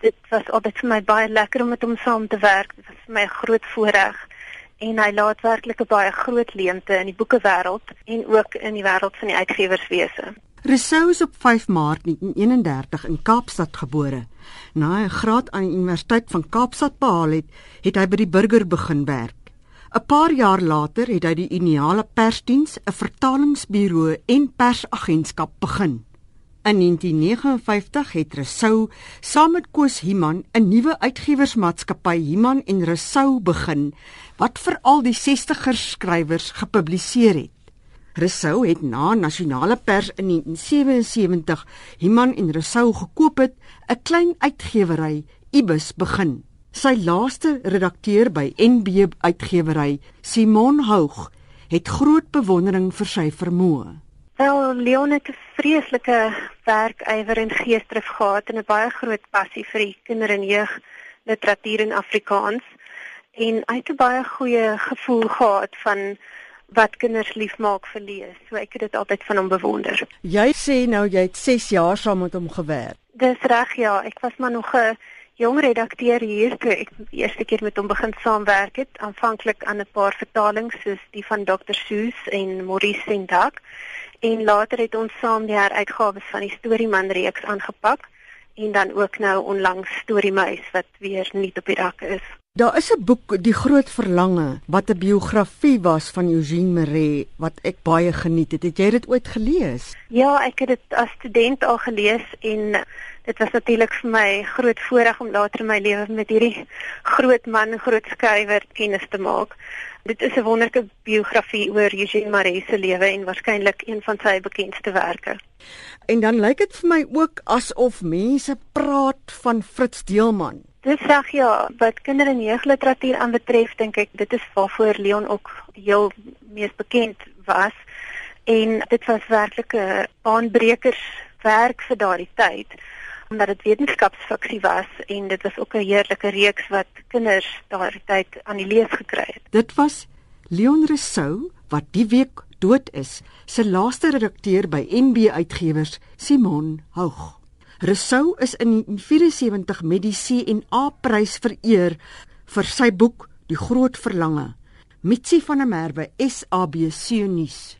dit was altyd vir my baie lekker om met hom saam te werk. Dit was vir my 'n groot voorreg en hy laat werklik 'n baie groot leemte in die boekewêreld en ook in die wêreld van die uitgewerswese. Rousseau is op 5 Maart 1931 in Kaapstad gebore. Na 'n graad aan die Universiteit van Kaapstad behaal het, het hy by die burger begin werk. 'n Paar jaar later het hy die Uniale Persdiens, 'n vertalingsburo en persagentskap begin. In 1959 het Rousseau saam met Koos Himan 'n nuwe uitgewersmaatskappy Himan en Rousseau begin wat vir al die 60er skrywers gepubliseer het. Rousseau het na nasionale pers in 1977 Himan en Rousseau gekoop het, 'n klein uitgewery Ibis begin. Sy laaste redakteur by NB Uitgewery, Simon Houg, het groot bewondering vir sy vermoë. Wel, Leon het 'n vreeslike werkywer en geesdrif gehad en 'n baie groot passie vir die kinder- en jeugliteratuur in Afrikaans en hy het 'n baie goeie gevoel gehad van wat kinders liefmaak vir lees. So ek het dit altyd van hom bewonder. Jy sê nou jy het 6 jaar saam met hom gewerk. Dis reg ja, ek was maar nog 'n jong redakteur hier toe ek die eerste keer met hom begin saamwerk het, aanvanklik aan 'n paar vertalings soos die van Dr. Seuss en Maurice Sendak en later het ons saam die heruitgawes van die Storyman reeks aangepak en dan ook nou onlangs Storymuis wat weer nuut op die rak is. Daar is 'n boek Die Groot Verlange wat 'n biografie was van Eugene Marais wat ek baie geniet het. Het jy dit ooit gelees? Ja, ek het dit as student al gelees en dit was natuurlik vir my groot voorreg om later in my lewe met hierdie groot man, groot skrywer kennis te maak. Dit is 'n wonderlike biografie oor Eugene Marais se lewe en waarskynlik een van sy bekendste werke. En dan lyk dit vir my ook asof mense praat van Fritz Deelman. Dis reg ja, wat kinder- en jeugliteratuur aanbetref, dink ek dit is waarvoor Leon ook heel mees bekend was en dit was werklik 'n baanbrekers werk vir daardie tyd omdat dit wetenskapsfiksie was en dit was ook 'n heerlike reeks wat kinders daardie tyd aan die lees gekry het. Dit was Leon Rousseau wat die week dood is, se laaste redakteur by NB Uitgewers, Simon Houg. Rousseau is in 1974 met die CNA prys vereer vir sy boek Die Groot Verlange. Mitsi van der Merwe, SABC nuus.